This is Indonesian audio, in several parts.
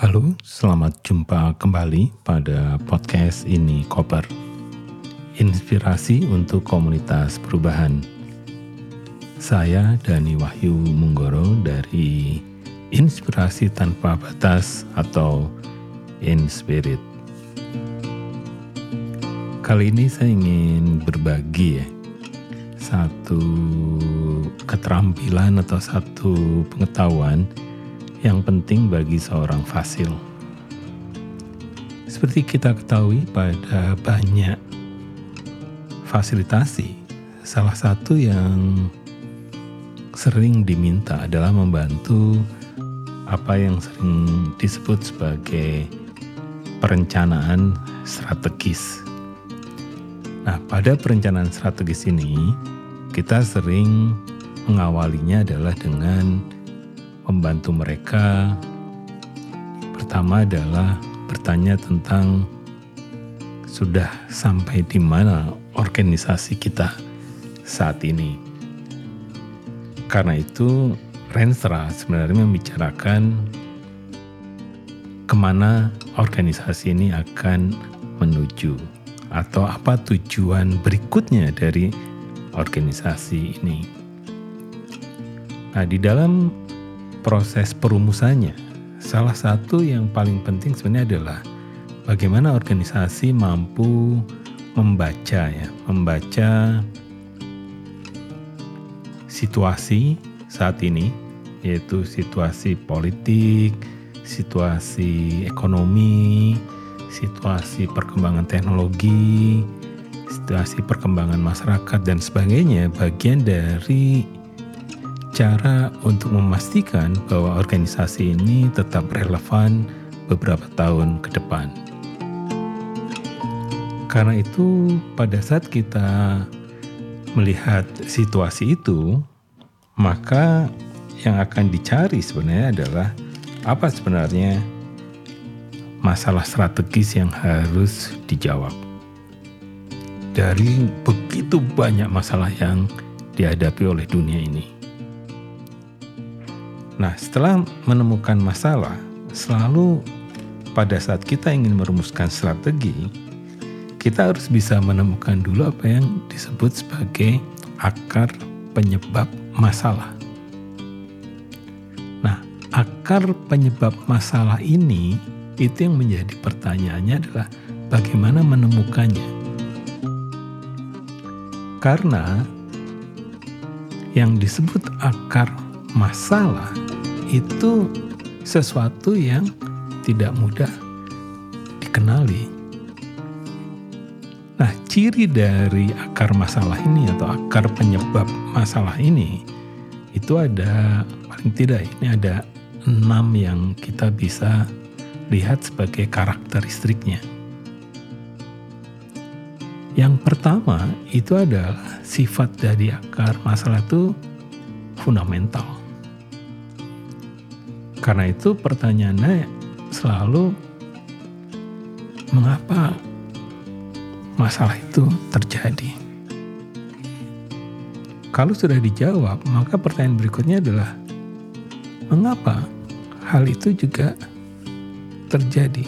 Halo, selamat jumpa kembali pada podcast ini Koper. Inspirasi untuk komunitas perubahan. Saya Dani Wahyu Munggoro dari Inspirasi Tanpa Batas atau Inspirit. Kali ini saya ingin berbagi ya satu keterampilan atau satu pengetahuan yang penting bagi seorang fasil. Seperti kita ketahui pada banyak fasilitasi, salah satu yang sering diminta adalah membantu apa yang sering disebut sebagai perencanaan strategis. Nah, pada perencanaan strategis ini, kita sering mengawalinya adalah dengan membantu mereka. Pertama adalah bertanya tentang sudah sampai di mana organisasi kita saat ini. Karena itu Renstra sebenarnya membicarakan ke mana organisasi ini akan menuju atau apa tujuan berikutnya dari organisasi ini. Nah, di dalam proses perumusannya, salah satu yang paling penting sebenarnya adalah bagaimana organisasi mampu membaca ya, membaca situasi saat ini yaitu situasi politik, situasi ekonomi, situasi perkembangan teknologi, situasi perkembangan masyarakat dan sebagainya bagian dari cara untuk memastikan bahwa organisasi ini tetap relevan beberapa tahun ke depan. Karena itu, pada saat kita melihat situasi itu, maka yang akan dicari sebenarnya adalah apa sebenarnya masalah strategis yang harus dijawab. Dari begitu banyak masalah yang dihadapi oleh dunia ini. Nah, setelah menemukan masalah, selalu pada saat kita ingin merumuskan strategi, kita harus bisa menemukan dulu apa yang disebut sebagai akar penyebab masalah. Nah, akar penyebab masalah ini itu yang menjadi pertanyaannya adalah bagaimana menemukannya. Karena yang disebut akar masalah itu sesuatu yang tidak mudah dikenali. Nah, ciri dari akar masalah ini atau akar penyebab masalah ini itu ada paling tidak ini ada enam yang kita bisa lihat sebagai karakteristiknya. Yang pertama itu adalah sifat dari akar masalah itu fundamental. Karena itu pertanyaannya selalu mengapa masalah itu terjadi. Kalau sudah dijawab, maka pertanyaan berikutnya adalah mengapa hal itu juga terjadi.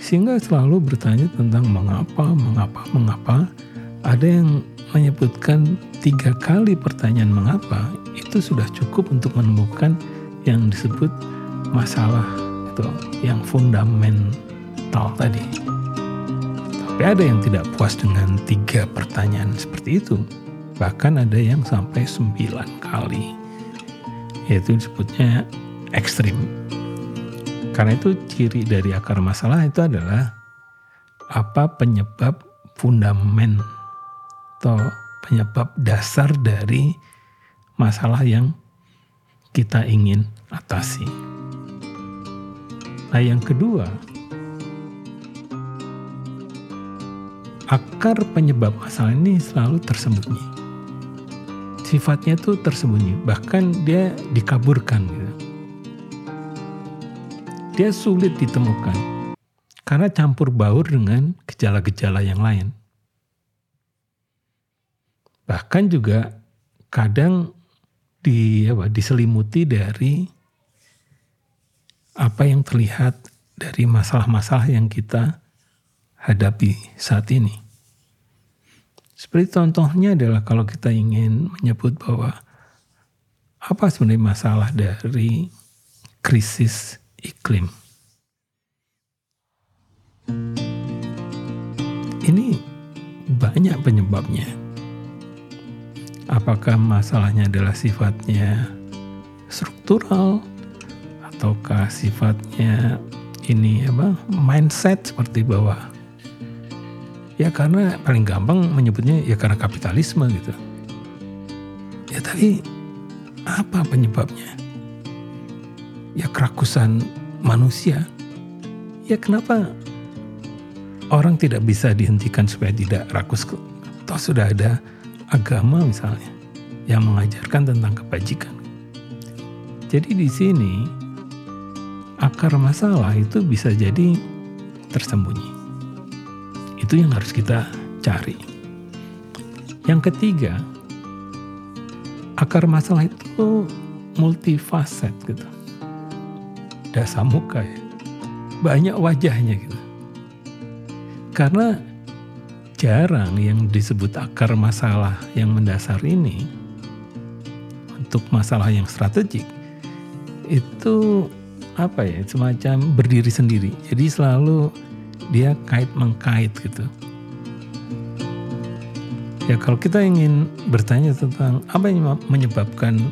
Sehingga selalu bertanya tentang mengapa, mengapa, mengapa. Ada yang menyebutkan tiga kali pertanyaan mengapa itu sudah cukup untuk menemukan yang disebut masalah itu yang fundamental tadi. Tapi ada yang tidak puas dengan tiga pertanyaan seperti itu. Bahkan ada yang sampai sembilan kali. Yaitu disebutnya ekstrim. Karena itu ciri dari akar masalah itu adalah apa penyebab fundamental atau penyebab dasar dari masalah yang kita ingin atasi. Nah, yang kedua, akar penyebab masalah ini selalu tersembunyi. Sifatnya itu tersembunyi, bahkan dia dikaburkan gitu. Dia sulit ditemukan karena campur baur dengan gejala-gejala yang lain. Bahkan juga kadang di apa diselimuti dari apa yang terlihat dari masalah-masalah yang kita hadapi saat ini. Seperti contohnya adalah kalau kita ingin menyebut bahwa apa sebenarnya masalah dari krisis iklim. Ini banyak penyebabnya. Apakah masalahnya adalah sifatnya struktural? Ataukah sifatnya ini apa mindset seperti bawah ya karena paling gampang menyebutnya ya karena kapitalisme gitu. Ya tapi apa penyebabnya? Ya kerakusan manusia. Ya kenapa orang tidak bisa dihentikan supaya tidak rakus? Toh sudah ada agama misalnya yang mengajarkan tentang kebajikan jadi di sini akar masalah itu bisa jadi tersembunyi. Itu yang harus kita cari. Yang ketiga, akar masalah itu multifaset gitu. Dasa muka ya. Banyak wajahnya gitu. Karena jarang yang disebut akar masalah yang mendasar ini untuk masalah yang strategik itu apa ya semacam berdiri sendiri. Jadi selalu dia kait mengkait gitu. Ya kalau kita ingin bertanya tentang apa yang menyebabkan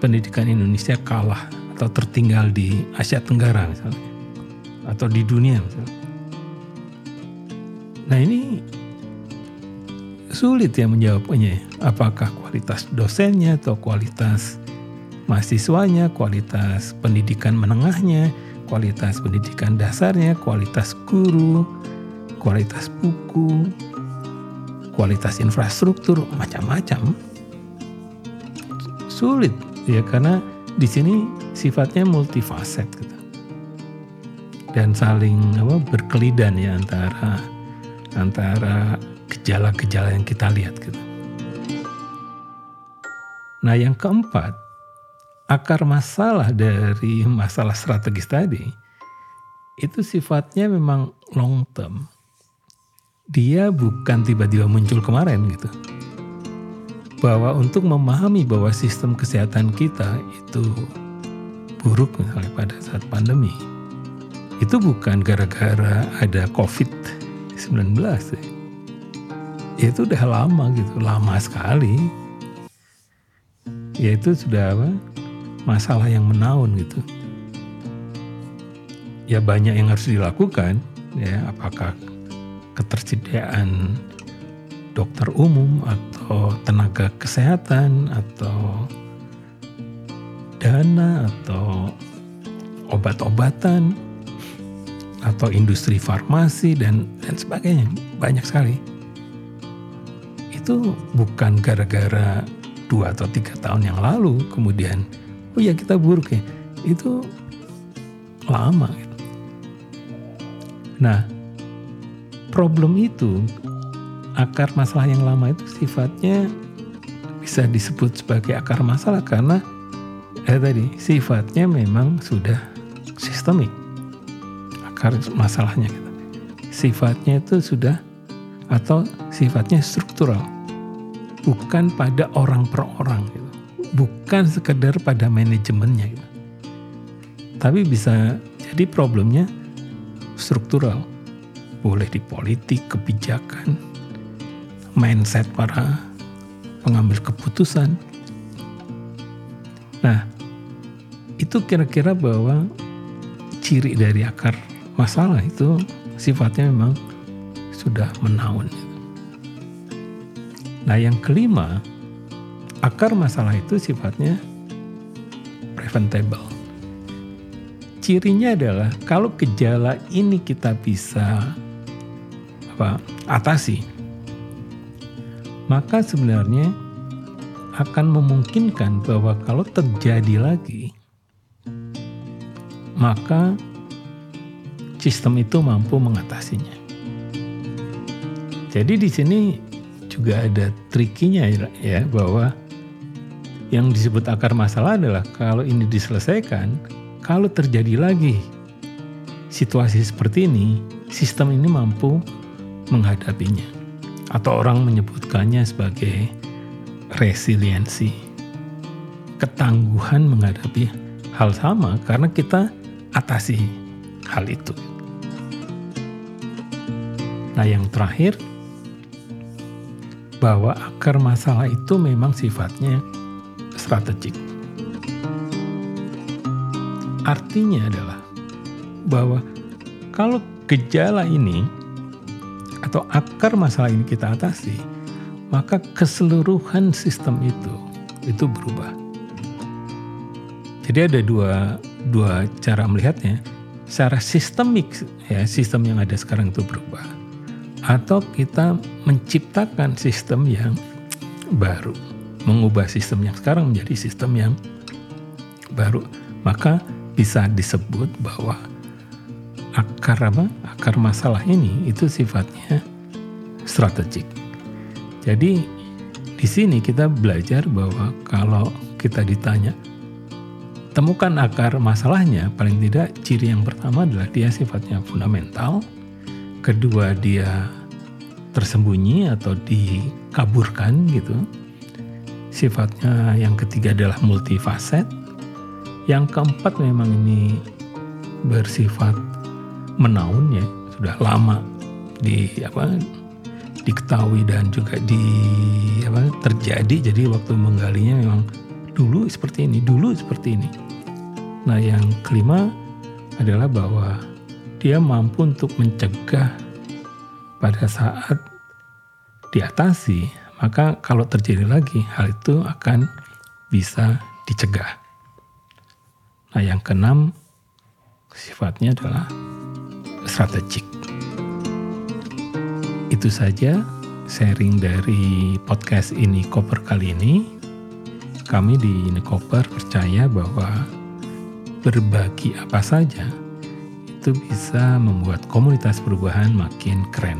pendidikan Indonesia kalah atau tertinggal di Asia Tenggara misalnya atau di dunia misalnya. Nah ini sulit ya menjawabnya. Apakah kualitas dosennya atau kualitas mahasiswanya, kualitas pendidikan menengahnya, kualitas pendidikan dasarnya, kualitas guru, kualitas buku, kualitas infrastruktur, macam-macam. Sulit ya karena di sini sifatnya multifaset gitu. Dan saling apa berkelidan ya antara antara gejala-gejala yang kita lihat gitu. Nah, yang keempat, akar masalah dari masalah strategis tadi itu sifatnya memang long term. Dia bukan tiba-tiba muncul kemarin gitu. Bahwa untuk memahami bahwa sistem kesehatan kita itu buruk misalnya pada saat pandemi. Itu bukan gara-gara ada COVID-19 ya. Itu udah lama gitu, lama sekali. Ya itu sudah apa? masalah yang menaun gitu. Ya banyak yang harus dilakukan ya apakah ketersediaan dokter umum atau tenaga kesehatan atau dana atau obat-obatan atau industri farmasi dan dan sebagainya banyak sekali itu bukan gara-gara dua atau tiga tahun yang lalu kemudian oh ya kita buruk ya. Itu lama. Nah problem itu akar masalah yang lama itu sifatnya bisa disebut sebagai akar masalah karena eh tadi sifatnya memang sudah sistemik akar masalahnya. Gitu. sifatnya itu sudah atau sifatnya struktural bukan pada orang per orang gitu bukan sekedar pada manajemennya gitu. Tapi bisa jadi problemnya struktural. Boleh di politik, kebijakan, mindset para pengambil keputusan. Nah, itu kira-kira bahwa ciri dari akar masalah itu sifatnya memang sudah menaun. Nah, yang kelima, akar masalah itu sifatnya preventable. Cirinya adalah kalau gejala ini kita bisa apa atasi, maka sebenarnya akan memungkinkan bahwa kalau terjadi lagi, maka sistem itu mampu mengatasinya. Jadi di sini juga ada trikinya ya bahwa yang disebut akar masalah adalah kalau ini diselesaikan, kalau terjadi lagi situasi seperti ini, sistem ini mampu menghadapinya. Atau orang menyebutkannya sebagai resiliensi. Ketangguhan menghadapi hal sama karena kita atasi hal itu. Nah, yang terakhir bahwa akar masalah itu memang sifatnya strategik. Artinya adalah bahwa kalau gejala ini atau akar masalah ini kita atasi, maka keseluruhan sistem itu itu berubah. Jadi ada dua dua cara melihatnya. Secara sistemik ya sistem yang ada sekarang itu berubah. Atau kita menciptakan sistem yang baru, mengubah sistem yang sekarang menjadi sistem yang baru. Maka bisa disebut bahwa akar apa? Akar masalah ini itu sifatnya strategik. Jadi di sini kita belajar bahwa kalau kita ditanya temukan akar masalahnya, paling tidak ciri yang pertama adalah dia sifatnya fundamental, kedua dia tersembunyi atau dikaburkan gitu. Sifatnya yang ketiga adalah multifaset. Yang keempat memang ini bersifat menaun ya sudah lama di apa diketahui dan juga di apa terjadi jadi waktu menggalinya memang dulu seperti ini dulu seperti ini nah yang kelima adalah bahwa dia mampu untuk mencegah pada saat diatasi maka kalau terjadi lagi hal itu akan bisa dicegah nah yang keenam sifatnya adalah strategik. Itu saja sharing dari podcast ini Koper kali ini. Kami di Nekoper percaya bahwa berbagi apa saja itu bisa membuat komunitas perubahan makin keren.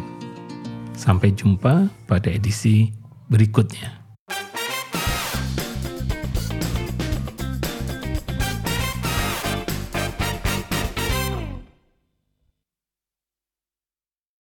Sampai jumpa pada edisi berikutnya.